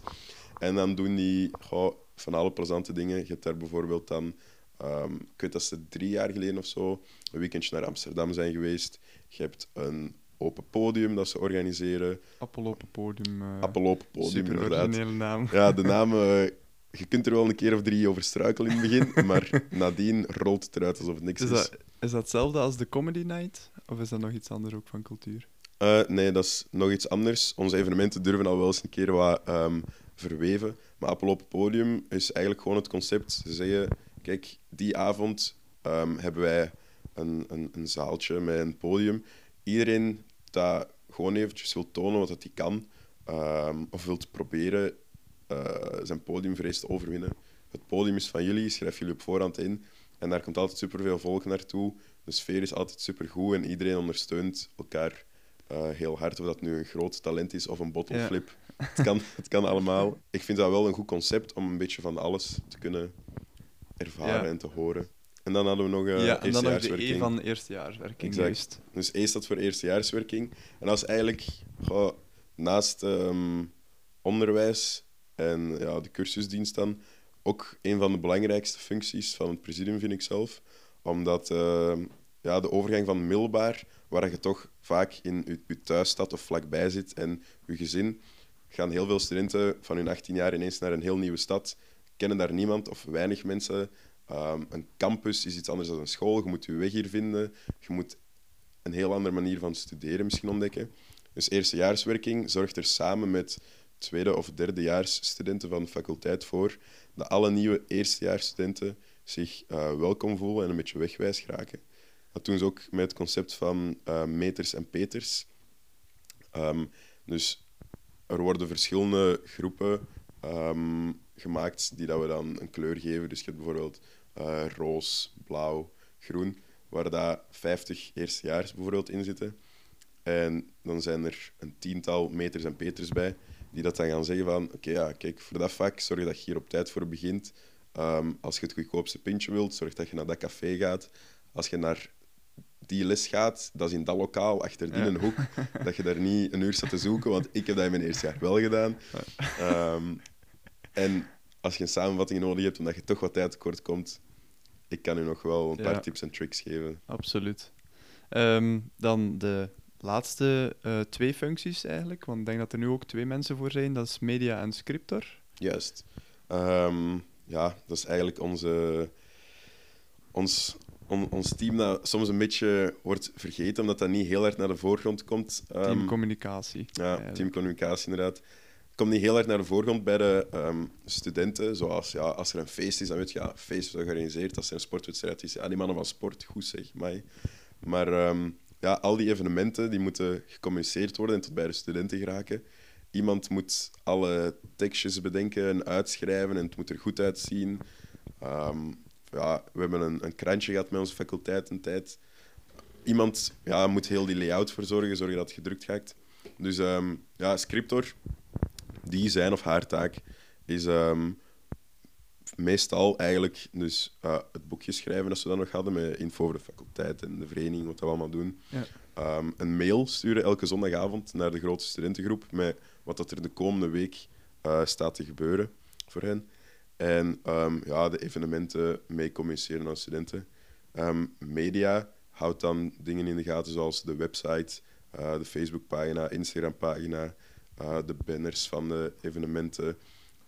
En dan doen die goh, van alle plezante dingen. Je hebt daar bijvoorbeeld dan, ehm, ik weet dat ze drie jaar geleden of zo, een weekendje naar Amsterdam zijn geweest. Je hebt een open podium dat ze organiseren. Appel op het podium. eh, Appel open podium, super inderdaad. originele naam. Ja, de [laughs] naam, eh, je kunt er wel een keer of drie over struikelen in het begin, maar nadien rolt het eruit alsof het niks Is is. dat, is dat hetzelfde als de Comedy Night? Of is dat nog iets anders ook van cultuur? Eh, nee, dat is nog iets anders. Onze evenementen durven al wel eens een keer wat ehm, verweven. Maar Appel op het podium is eigenlijk gewoon het concept. Ze zeggen, kijk, die avond ehm, hebben wij een, een, een zaaltje met een podium. Iedereen dat gewoon eventjes wil tonen wat hij kan, ehm, of wil proberen eh, zijn podiumvrees te overwinnen. Het podium is van jullie, schrijf jullie op voorhand in. En daar komt altijd superveel volk naartoe. De sfeer is altijd supergoed en iedereen ondersteunt elkaar eh, heel hard. Of dat nu een groot talent is of een bottle Ja. flip. [laughs] Het, kan, het kan allemaal. Ik vind dat wel een goed concept om een beetje van alles te kunnen ervaren Ja. en te horen. En dan hadden we nog uh, ja, en dan nog de E van eerstejaarswerking. Exact. Juist. Dus E staat voor eerstejaarswerking. En dat is eigenlijk goh, naast ehm, onderwijs en ja, de cursusdienst dan ook een van de belangrijkste functies van het presidium, vind ik zelf. Omdat ehm, ja, de overgang van middelbaar, waar je toch vaak in je, thuisstad of vlakbij zit en je gezin, gaan heel veel studenten van hun 18 jaar ineens naar een heel nieuwe stad, kennen daar niemand of weinig mensen. Ehm, een campus is iets anders dan een school. Je moet je weg hier vinden. Je moet een heel andere manier van studeren misschien ontdekken. Dus eerstejaarswerking zorgt er samen met tweede- of derdejaarsstudenten van de faculteit voor dat alle nieuwe eerstejaarsstudenten zich eh, welkom voelen en een beetje wegwijs geraken. Dat doen ze ook met het concept van eh, meters en peters. Ehm, dus er worden verschillende groepen ehm, gemaakt die dat we dan een kleur geven. Dus je hebt bijvoorbeeld eh, roos, blauw, groen, waar dat 50 eerstejaars bijvoorbeeld in zitten. En dan zijn er een tiental meters en peters bij, die dat dan gaan zeggen van oké, ja, kijk, voor dat vak zorg dat je hier op tijd voor begint. Ehm, als je het goedkoopste pintje wilt, zorg dat je naar dat café gaat. Als je naar die les gaat, dat is in dat lokaal, achter die Ja. een hoek, [laughs] dat je daar niet een uur staat te zoeken, want ik heb dat in mijn eerste jaar wel gedaan. Ehm, en als je een samenvatting nodig hebt, omdat je toch wat tijd tekort komt, ik kan u nog wel een Ja. paar tips en tricks geven. Absoluut. Ehm, dan de laatste eh, twee functies eigenlijk, want ik denk dat er nu ook twee mensen voor zijn. Dat is media en scriptor. Juist. Ehm, ja, dat is eigenlijk onze, ons, on- ons team dat soms een beetje wordt vergeten, omdat dat niet heel hard naar de voorgrond komt. Ehm, Teamcommunicatie. Ja, eigenlijk. teamcommunicatie inderdaad. Komt niet heel hard naar de voorgrond bij de ehm, studenten. Zoals ja, als er een feest is, dan weet je, ja, feest is georganiseerd. Als er een sportwedstrijd is, ja, die mannen van sport, goed zeg. Maar ehm, ja, al die evenementen die moeten gecommuniceerd worden en tot bij de studenten geraken. Iemand moet alle tekstjes bedenken en uitschrijven en het moet er goed uitzien. Ehm, ja, we hebben een, een krantje gehad met onze faculteit een tijd. Iemand ja, moet heel die layout verzorgen, zorgen dat het gedrukt gaat. Dus ehm, ja, scriptor, die zijn of haar taak is ehm, meestal eigenlijk dus, eh, het boekje schrijven dat we dan nog hadden met info over de faculteit en de vereniging, wat we allemaal doen. Ja. Ehm, een mail sturen elke zondagavond naar de grote studentengroep met wat dat er de komende week eh, staat te gebeuren voor hen. En ehm, ja, de evenementen mee communiceren aan studenten. Ehm, media houdt dan dingen in de gaten zoals de website, eh, de Facebookpagina, Instagrampagina, uh, de banners van de evenementen.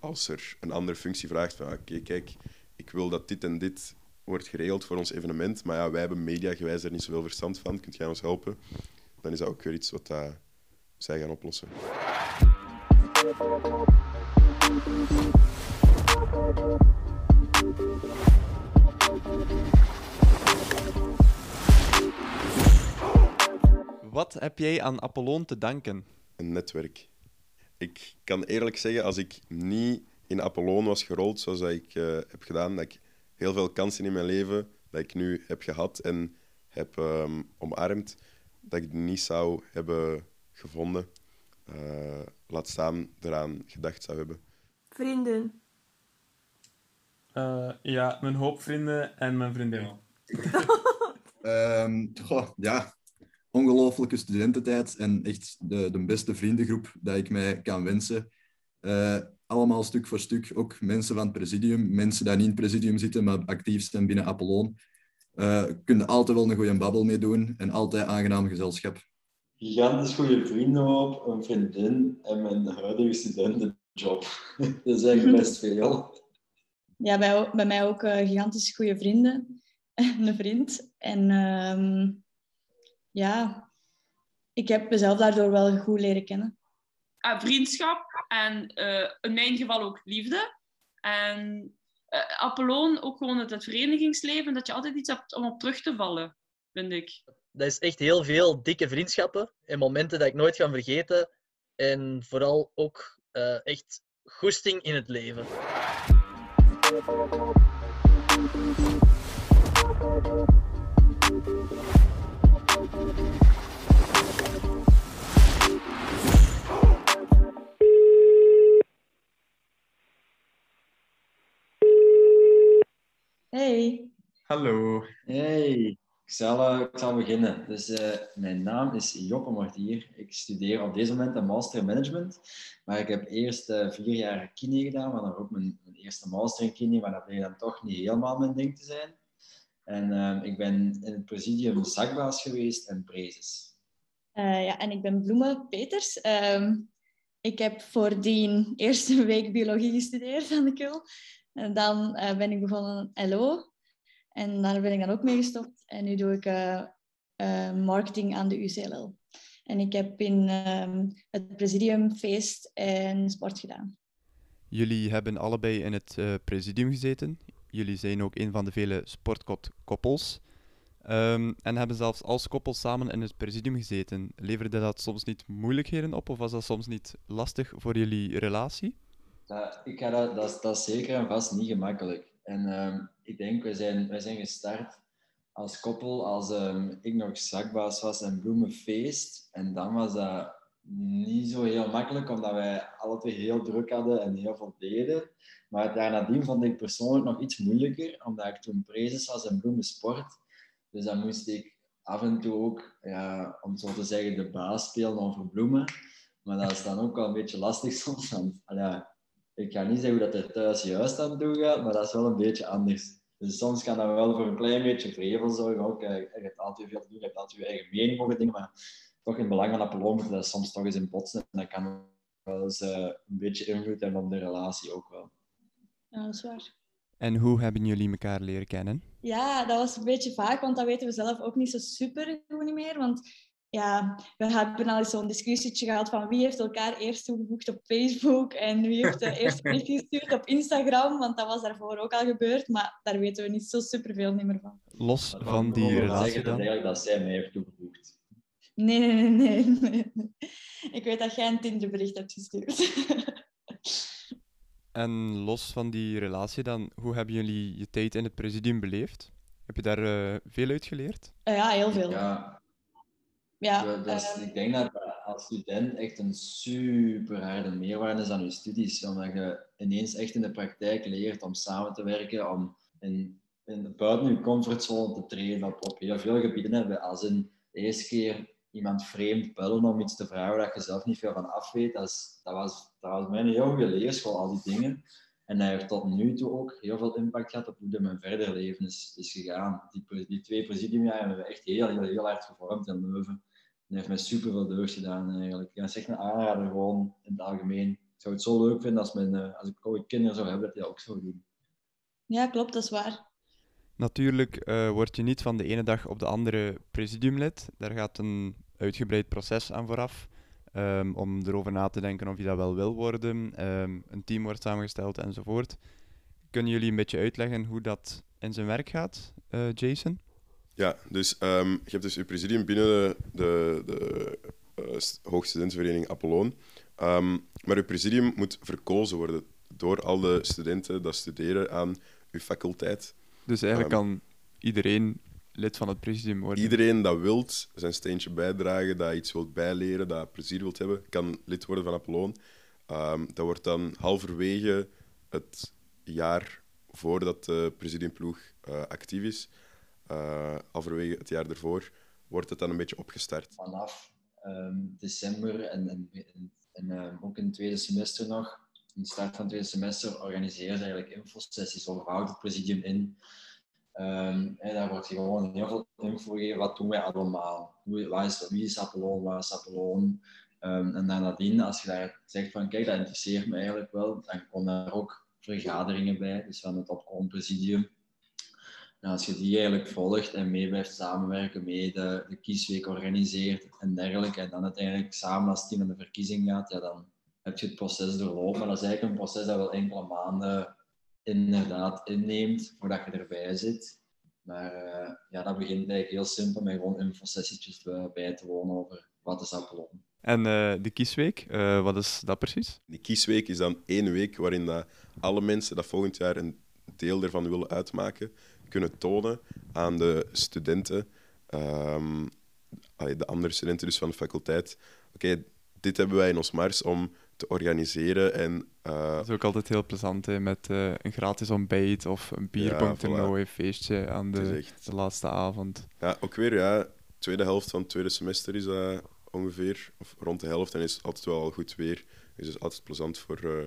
Als er een andere functie vraagt van oké, kijk, ik wil dat dit en dit wordt geregeld voor ons evenement, maar ja, wij hebben mediagewijs er niet zoveel verstand van, kunt jij ons helpen? Dan is dat ook weer iets wat uh, zij gaan oplossen. Wat heb jij aan Apollon te danken? Een netwerk. Ik kan eerlijk zeggen, als ik niet in Apollon was gerold zoals dat ik uh, heb gedaan, dat ik heel veel kansen in mijn leven dat ik nu heb gehad en heb um, omarmd, dat ik niet zou hebben gevonden. Uh, laat staan eraan gedacht zou hebben. Vrienden. Uh, ja, mijn hoop vrienden en mijn vriendin. um, [laughs] goh, ja, ongelooflijke studententijd en echt de, de beste vriendengroep dat ik mij kan wensen. Uh, allemaal stuk voor stuk, ook mensen van het presidium, mensen die niet in het presidium zitten, maar actief zijn binnen Apollon. Uh, kunnen altijd wel een goede babbel mee doen en altijd aangenaam gezelschap. Gigantisch goede vrienden op, een vriendin en mijn huidige studentenjob. [laughs] dat is eigenlijk best veel. Ja, bij, bij mij ook uh, gigantisch goede vrienden. een vriend. En uh, ja, ik heb mezelf daardoor wel goed leren kennen. Uh, vriendschap en uh, in mijn geval ook liefde. En uh, Apollon ook gewoon het, het verenigingsleven, dat je altijd iets hebt om op terug te vallen, vind ik. Dat is echt heel veel dikke vriendschappen en momenten dat ik nooit ga vergeten. En vooral ook echt goesting in het leven. Hey. Hallo. Hey. Ik zal, uh, ik zal beginnen. Dus uh, mijn naam is Joppe Martier. Ik studeer op deze moment een master in management. Maar ik heb eerst uh, vier jaar kine gedaan, maar dan ook mijn, mijn, eerste master in kine, maar dat bleek dan toch niet helemaal mijn ding te zijn. En ehm, ik ben in het presidium zakbaas geweest en prezes. ja, en ik ben Bloemen Peters. Um, ik heb voordien eerste [laughs] week biologie gestudeerd aan de KUL. En dan ben ik begonnen LO. En daar ben ik dan ook mee gestopt. En nu doe ik uh, uh, marketing aan de UCLL. En ik heb in uh, het presidium feest en sport gedaan. Jullie hebben allebei in het uh, presidium gezeten. Jullie zijn ook een van de vele sportkot-koppels. Um, en hebben zelfs als koppel samen in het presidium gezeten. Leverde dat soms niet moeilijkheden op of was dat soms niet lastig voor jullie relatie? Dat, ik ga dat, dat, zeker en vast niet gemakkelijk. En um, ik denk, wij zijn, wij zijn gestart als koppel als um, ik nog zakbaas was en bloemenfeest. En dan was dat niet zo heel makkelijk, omdat wij alle twee heel druk hadden en heel veel deden. Maar daarnadien vond ik persoonlijk nog iets moeilijker, omdat ik toen prezes was en bloemensport. Dus dan moest ik af en toe ook, ja, om zo te zeggen, de baas spelen over bloemen. Maar dat is dan ook wel een beetje lastig soms. Ja, ik ga niet zeggen hoe dat er thuis juist aan toe gaat, maar dat is wel een beetje anders. Dus soms kan dat wel voor een klein beetje vrevel zorgen. Ook, je hebt altijd veel te doen, je hebt altijd je eigen mening over dingen, maar toch in belang van Apollon moet dat soms toch eens in botsen. En dat kan wel eens uh, een beetje invloed hebben op de relatie ook wel. Ja, dat is waar. En hoe hebben jullie elkaar leren kennen? Ja, dat was een beetje vaak, want dat weten we zelf ook niet zo super goed niet meer. Want ja, we hebben al eens zo'n discussietje gehad van wie heeft elkaar eerst toegevoegd op Facebook en wie heeft de eerste [laughs] bericht gestuurd op Instagram, want dat was daarvoor ook al gebeurd, maar daar weten we niet zo superveel meer van. Los van die relatie zeggen dan? dat eigenlijk dat zij mij heeft toegevoegd. Nee, nee, nee, nee, nee. Ik weet dat jij een Tinderbericht hebt gestuurd. En los van die relatie dan, hoe hebben jullie je tijd in het presidium beleefd? Heb je daar uh, veel uit geleerd? Uh, ja, heel veel. Ja, ja, dus, uh, ik denk dat als student echt een super harde meerwaarde is aan je studies. Omdat je ineens echt in de praktijk leert om samen te werken, om in, in, buiten je comfortzone te treden op, op heel veel gebieden. Hè. Als in de eerste keer iemand vreemd bellen om iets te vragen waar je zelf niet veel van af weet, dat, is, dat, was, dat was mijn goede leerschool, al die dingen. En hij heeft tot nu toe ook heel veel impact gehad op hoe mijn verder leven is, is gegaan. Die, die twee presidiumjaren hebben we echt heel, heel, heel hard gevormd in Leuven. En heeft mij super veel deugd gedaan eigenlijk. Ja, zeg een aanrader gewoon in het algemeen. Ik zou het zo leuk vinden als, mijn, eh, als ik ooit kinderen zou hebben, dat die dat ook zou doen. Ja, klopt, dat is waar. Natuurlijk uh, word je niet van de ene dag op de andere presidiumlid. Daar gaat een uitgebreid proces aan vooraf. Um, om erover na te denken of je dat wel wil worden. Um, een team wordt samengesteld enzovoort. Kunnen jullie een beetje uitleggen hoe dat in zijn werk gaat, uh, Jason? Ja, dus um, je hebt dus je presidium binnen de, de, de Hoogstudentenvereniging Apollon. maar je presidium moet verkozen worden door al de studenten die studeren aan uw faculteit. Dus eigenlijk kan iedereen lid van het presidium worden. Iedereen dat wilt zijn steentje bijdragen, dat iets wilt bijleren, dat plezier wilt hebben, kan lid worden van Apollon. Um, dat wordt dan halverwege het jaar voordat de presidiumploeg uh, actief is, uh, halverwege het jaar ervoor, wordt het dan een beetje opgestart. Vanaf um, december en, en, en uh, ook in het tweede semester nog, in de start van het tweede semester, organiseren ze eigenlijk infosessies over houdt het presidium in. En daar wordt gewoon heel veel info gegeven. Wat doen wij allemaal? Hoe, is, wie is Apollon? Waar is Apollon? Um, en dan nadien, als je daar zegt van kijk, dat interesseert me eigenlijk wel, dan komen er ook vergaderingen bij, dus van het opkomend presidium. En als je die eigenlijk volgt en mee blijft samenwerken, mee de, de kiesweek organiseert en dergelijke, en dan uiteindelijk samen als team naar de verkiezing gaat, ja, dan heb je het proces doorlopen. Maar dat is eigenlijk een proces dat wel enkele maanden inderdaad inneemt voordat je erbij zit. Maar uh, ja, dat begint eigenlijk heel simpel met gewoon infosessietjes bij te wonen over wat is Apollon. En uh, de kiesweek, uh, wat is dat precies? Die kiesweek is dan één week waarin dat alle mensen dat volgend jaar een deel ervan willen uitmaken, kunnen tonen aan de studenten, um, de andere studenten dus van de faculteit. Oké, okay, dit hebben wij in ons mars om te organiseren. En, uh... Dat is ook altijd heel plezant, hè, met uh, een gratis ontbijt of een bierpong-toernooi, ja, voilà. feestje aan de, echt... de, laatste avond. Ja, ook weer, ja, tweede helft van het tweede semester is dat ongeveer, of rond de helft, en is altijd wel al goed weer. Dus het is altijd plezant voor uh,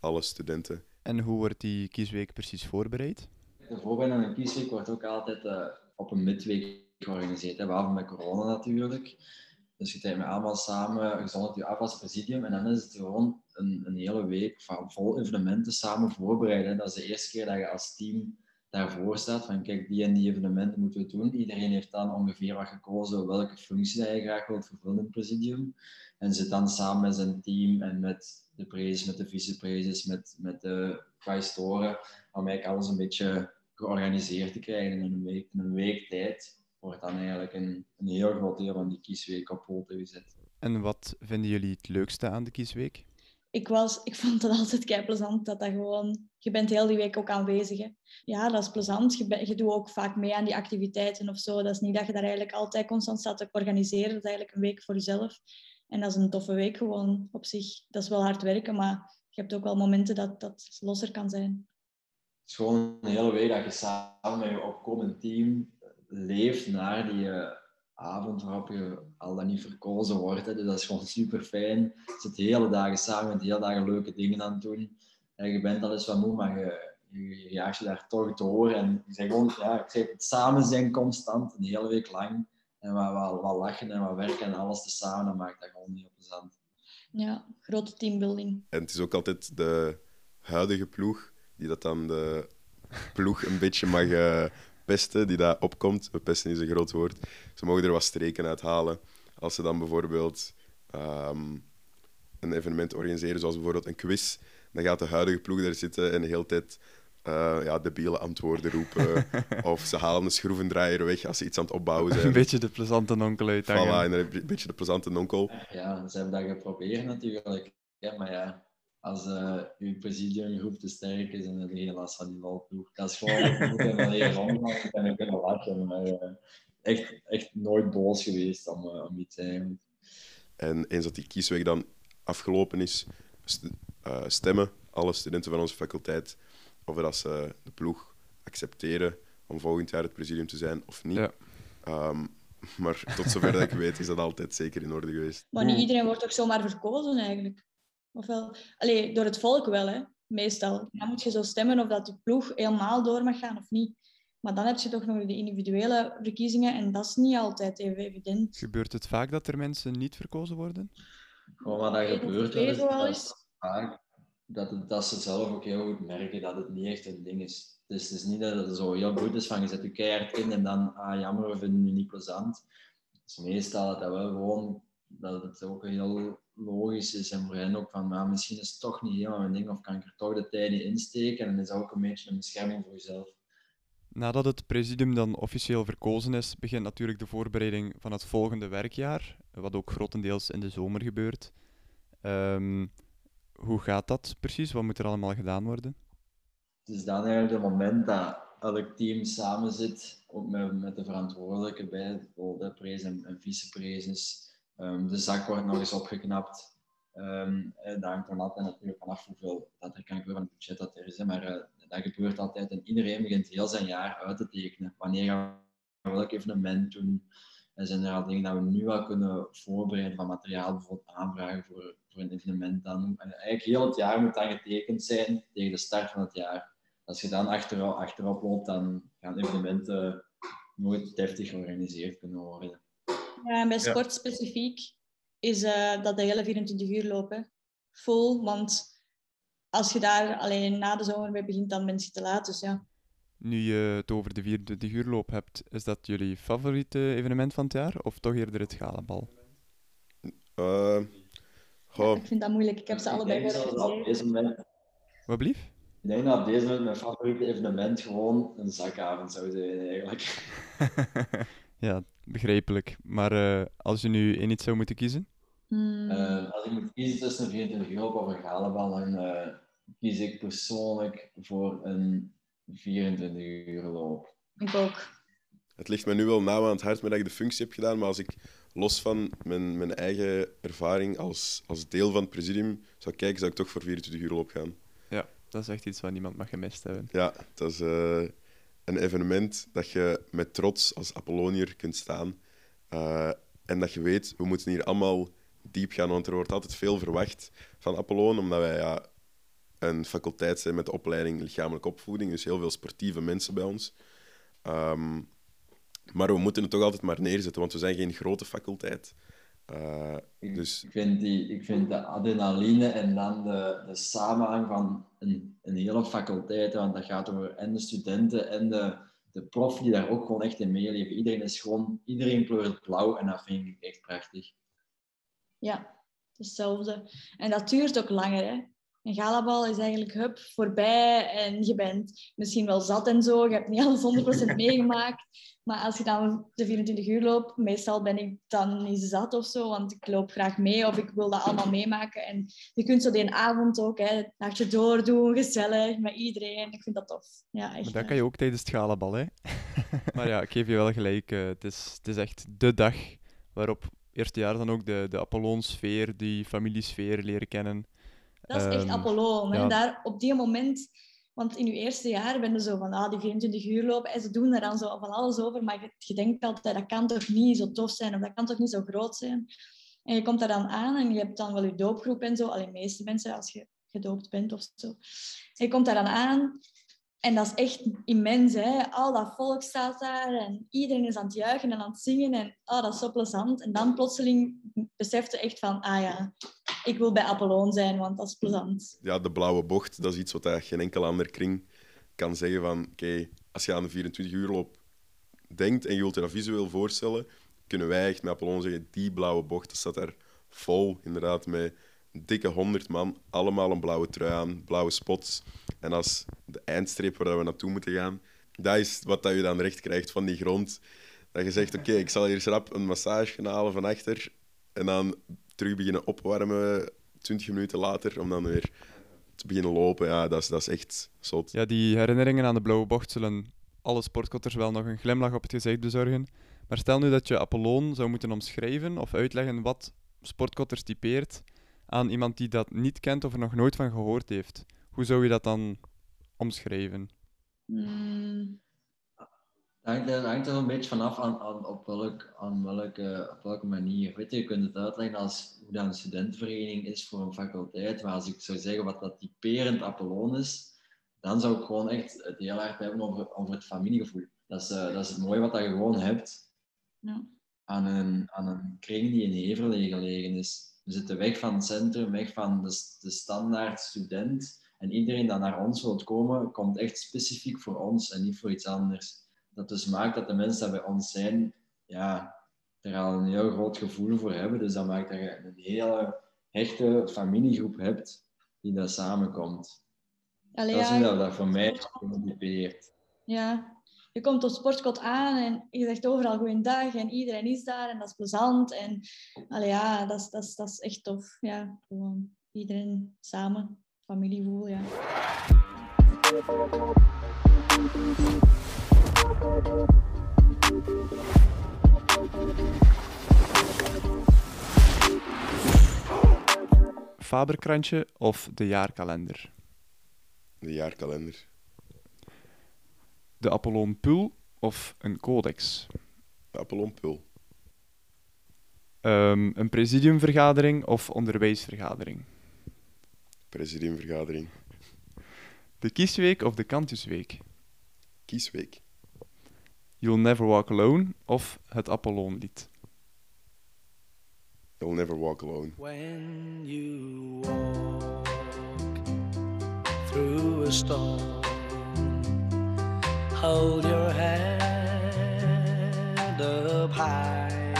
alle studenten. En hoe wordt die kiesweek precies voorbereid? De voorbereiding van een kiesweek wordt ook altijd op een midweek georganiseerd, hè, behalve met corona natuurlijk. Dus je tijd met allemaal samen, je zond je af als presidium en dan is het gewoon een, een hele week van vol evenementen samen voorbereiden. Dat is de eerste keer dat je als team daarvoor staat van kijk, die en die evenementen moeten we doen. Iedereen heeft dan ongeveer wat gekozen welke functie dat je graag wilt vervullen in het presidium. En zit dan samen met zijn team en met de prezes, met de viceprezes, met, met de quaestoren, om eigenlijk alles een beetje georganiseerd te krijgen in een week, in een week tijd wordt dan eigenlijk een, een heel groot deel van die kiesweek op poten gezet. En wat vinden jullie het leukste aan de kiesweek? Ik, was, ik vond het altijd kei plezant dat dat gewoon... Je bent heel die week ook aanwezig. Hè. Ja, dat is plezant. Je, je doet ook vaak mee aan die activiteiten of zo. Dat is niet dat je daar eigenlijk altijd constant staat te organiseren. Dat is eigenlijk een week voor jezelf. En dat is een toffe week gewoon op zich. Dat is wel hard werken, maar je hebt ook wel momenten dat dat losser kan zijn. Het is gewoon een hele week dat je samen met je opkomend team leeft naar die uh, avond waarop je al dan niet verkozen wordt. Hè. Dus dat is gewoon super fijn. Je zit de hele dagen samen met de hele dagen leuke dingen aan het doen. En je bent al eens wat moe, maar je, je, je jaagt je daar toch door. En je zegt gewoon, ja, ik zeg het samen zijn constant, een hele week lang. En wat, wat, wat lachen en wat werken en alles te samen, dat maakt dat gewoon heel plezant. Ja, grote teambuilding. En het is ook altijd de huidige ploeg die dat dan de ploeg een beetje mag uh, pesten die daar opkomt. Pesten is een groot woord. Ze mogen er wat streken uit halen. Als ze dan bijvoorbeeld um, een evenement organiseren, zoals bijvoorbeeld een quiz, dan gaat de huidige ploeg daar zitten en de hele tijd uh, ja, debiele antwoorden roepen. [laughs] of ze halen een schroevendraaier weg als ze iets aan het opbouwen [laughs] zijn. Een beetje de plezante nonkel uit. Voilà, een beetje de plezante nonkel. Ja, ze hebben dat geprobeerd natuurlijk. Ja, maar ja, als uh, uw presidiumgroep te sterk is en er geen last van die valploeg. Dat is gewoon, je moet er leren omgaan en kunnen lachen. Maar uh, echt, echt nooit boos geweest om, uh, om iets eigenlijk. En eens dat die kiesweg dan afgelopen is, st- eh, stemmen alle studenten van onze faculteit of dat ze de ploeg accepteren om volgend jaar het presidium te zijn of niet. Ja. Ehm, maar tot zover dat ik weet is dat altijd zeker in orde geweest. Maar niet iedereen wordt ook zomaar verkozen eigenlijk. Ofwel, allee, door het volk wel, hè, meestal. Dan moet je zo stemmen of dat de ploeg helemaal door mag gaan of niet. Maar dan heb je toch nog de individuele verkiezingen en dat is niet altijd even evident. Gebeurt het vaak dat er mensen niet verkozen worden? Gewoon wat dat gebeurt, je dat is, wel dat is vaak dat, het, dat ze zelf ook heel goed merken dat het niet echt een ding is. Dus het is niet dat het zo heel goed is van je zet je keihard in en dan, ah jammer, we vinden het niet plezant. Dus meestal dat dat wel gewoon, dat het ook heel logisch is en voor hen ook van, maar misschien is het toch niet helemaal mijn ding of kan ik er toch de tijd in insteken en dan is dat ook een beetje een bescherming voor jezelf. Nadat het presidium dan officieel verkozen is, begint natuurlijk de voorbereiding van het volgende werkjaar, wat ook grotendeels in de zomer gebeurt. Ehm, hoe gaat dat precies? Wat moet er allemaal gedaan worden? Het is dan eigenlijk het moment dat elk team samen zit, ook met, met de verantwoordelijke bij, de prees en, en vicepreses. Ehm, de zak wordt nog eens opgeknapt. Ehm, eh, dat hangt dan altijd natuurlijk vanaf hoeveel dat er kan gebeuren van het budget dat er is. Maar eh, dat gebeurt altijd en iedereen begint heel zijn jaar uit te tekenen. Wanneer gaan we welk evenement doen? En zijn er al dingen dat we nu al kunnen voorbereiden van materiaal, bijvoorbeeld aanvragen voor, voor een evenement. Dan, en eigenlijk heel het jaar moet dan getekend zijn tegen de start van het jaar. Als je dan achterop, achterop loopt, dan gaan evenementen nooit deftig georganiseerd kunnen worden. Ja, en bij Ja. sport specifiek is eh, dat de hele 24 uur lopen. Vol, want als je daar alleen na de zomer mee begint, dan ben je te laat. Dus ja. Nu je het over de 24 uur loop hebt, is dat jullie favoriete evenement van het jaar? Of toch eerder het galabal? Eh, goh, Ik vind dat moeilijk. Ik heb ze allebei moment, Wat blief? ik denk dat op deze moment mijn favoriete evenement gewoon een zakavond zou zijn, eigenlijk. [laughs] ja, begrijpelijk. Maar eh, als je nu één iets zou moeten kiezen? Hmm. Eh, als ik moet kiezen tussen een 24 uur op of een galabal, dan eh, kies ik persoonlijk voor een 24 uur loop. Ik ook. Het ligt me nu wel nauw aan het hart met dat ik de functie heb gedaan, maar als ik los van mijn, mijn eigen ervaring als, als deel van het presidium zou kijken, zou ik toch voor 24 uur loop gaan. Ja, dat is echt iets wat niemand mag gemist hebben. Ja, dat is eh, een evenement dat je met trots als Apollonier kunt staan. Eh, en dat je weet, we moeten hier allemaal diep gaan, want er wordt altijd veel verwacht van Apollon, omdat wij ja, een faculteit zijn met de opleiding lichamelijke opvoeding, dus heel veel sportieve mensen bij ons. Ehm, maar we moeten het toch altijd maar neerzetten, want we zijn geen grote faculteit. Eh, dus Ik vind, die, ik vind de adrenaline en dan de, de samenhang van een, een hele faculteit, want dat gaat over en de studenten en de, de prof die daar ook gewoon echt in meeleven. Iedereen is gewoon, iedereen kleurt blauw en dat vind ik echt prachtig. Ja, hetzelfde. En dat duurt ook langer. Hè? Een galabal is eigenlijk hup, voorbij en je bent misschien wel zat en zo. Je hebt niet alles 100% [laughs] meegemaakt. Maar als je dan de 24 uur loopt, meestal ben ik dan niet zat of zo, want ik loop graag mee of ik wil dat allemaal meemaken. En je kunt zo die avond ook, hè, het nachtje doordoen, gezellig, met iedereen. Ik vind dat tof. Ja, echt. Maar dat kan je ook tijdens het galabal, hè? [laughs] maar ja, ik geef je wel gelijk. eh, het, is, het is echt de dag waarop eerste jaar dan ook de, de Apollon-sfeer, die familiesfeer leren kennen. Dat is echt Ehm, Apollo. ja. Daar, op die moment, want in je eerste jaar ben je zo van ah, die 24 uur lopen en ze doen er dan zo van alles over, maar je, je denkt altijd dat kan toch niet zo tof zijn of dat kan toch niet zo groot zijn. En je komt daar dan aan en je hebt dan wel je doopgroep en zo, alleen de meeste mensen als je gedoopt bent of zo. En je komt daar dan aan en dat is echt immens. Hè? Al dat volk staat daar en iedereen is aan het juichen en aan het zingen. En oh, dat is zo plezant. En dan plotseling beseft je echt van, ah ja, ik wil bij Apollon zijn, want dat is plezant. ja, de blauwe bocht, dat is iets wat geen enkele andere kring kan zeggen van oké, als je aan de 24 uur loop denkt en je wilt je dat visueel voorstellen, kunnen wij echt met Apollon zeggen, die blauwe bocht, dat staat daar vol, inderdaad, met dikke 100 man, allemaal een blauwe trui aan, blauwe spots. En als de eindstreep waar we naartoe moeten gaan, dat is wat je dan recht krijgt van die grond. Dat je zegt, oké, ik zal hier schrap een massage gaan halen van achter en dan terug beginnen opwarmen 20 minuten later, om dan weer te beginnen lopen. Ja, dat is, dat is echt zot. Ja, die herinneringen aan de blauwe bocht zullen alle sportkotters wel nog een glimlach op het gezicht bezorgen. Maar stel nu dat je Apollon zou moeten omschrijven of uitleggen wat sportkotters typeert aan iemand die dat niet kent of er nog nooit van gehoord heeft? Hoe zou je dat dan omschrijven? Mm, Dat hangt, dat hangt er een beetje vanaf aan, aan, op, welk, aan welke, op welke manier. Weet je, je kunt het uitleggen als hoe dat een studentenvereniging is voor een faculteit. Maar als ik zou zeggen wat dat typerend Apollon is, dan zou ik gewoon echt het heel hard hebben over, over het familiegevoel. Dat is, eh, dat is het mooie wat dat je gewoon hebt ja. aan een, aan een kring die in Heverlee gelegen is. We zitten weg van het centrum, weg van de, de standaard student. En iedereen dat naar ons wil komen, komt echt specifiek voor ons en niet voor iets anders. Dat dus maakt dat de mensen die bij ons zijn, ja, er al een heel groot gevoel voor hebben. Dus dat maakt dat je een hele hechte familiegroep hebt die daar samenkomt. Allee, dat is ja, hoe dat, voor mij typeert. Ja, je komt op Sportkot aan en je zegt overal goeiedag en iedereen is daar en dat is plezant. En allee, ja, dat is, dat, is, dat is echt tof. Ja, gewoon iedereen samen, familiegevoel, ja. Faberkrantje of de jaarkalender? De jaarkalender. De Apollon Pul of een codex? De Apollon Pul. Ehm, een presidiumvergadering of onderwijsvergadering? Presidiumvergadering. De kiesweek of de kantusweek? Kiesweek. You'll Never Walk Alone of het Apollonlied? You'll never walk alone. When you walk through a storm, hold your head up high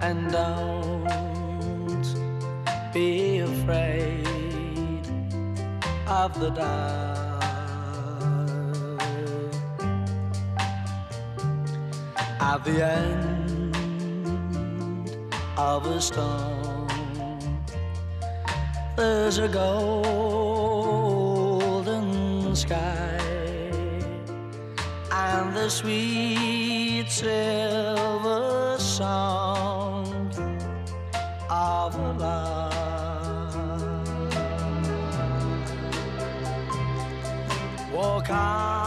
and don't be afraid of the dark. At the end of a storm. There's a golden sky and the sweet silver sound of lark. Walk on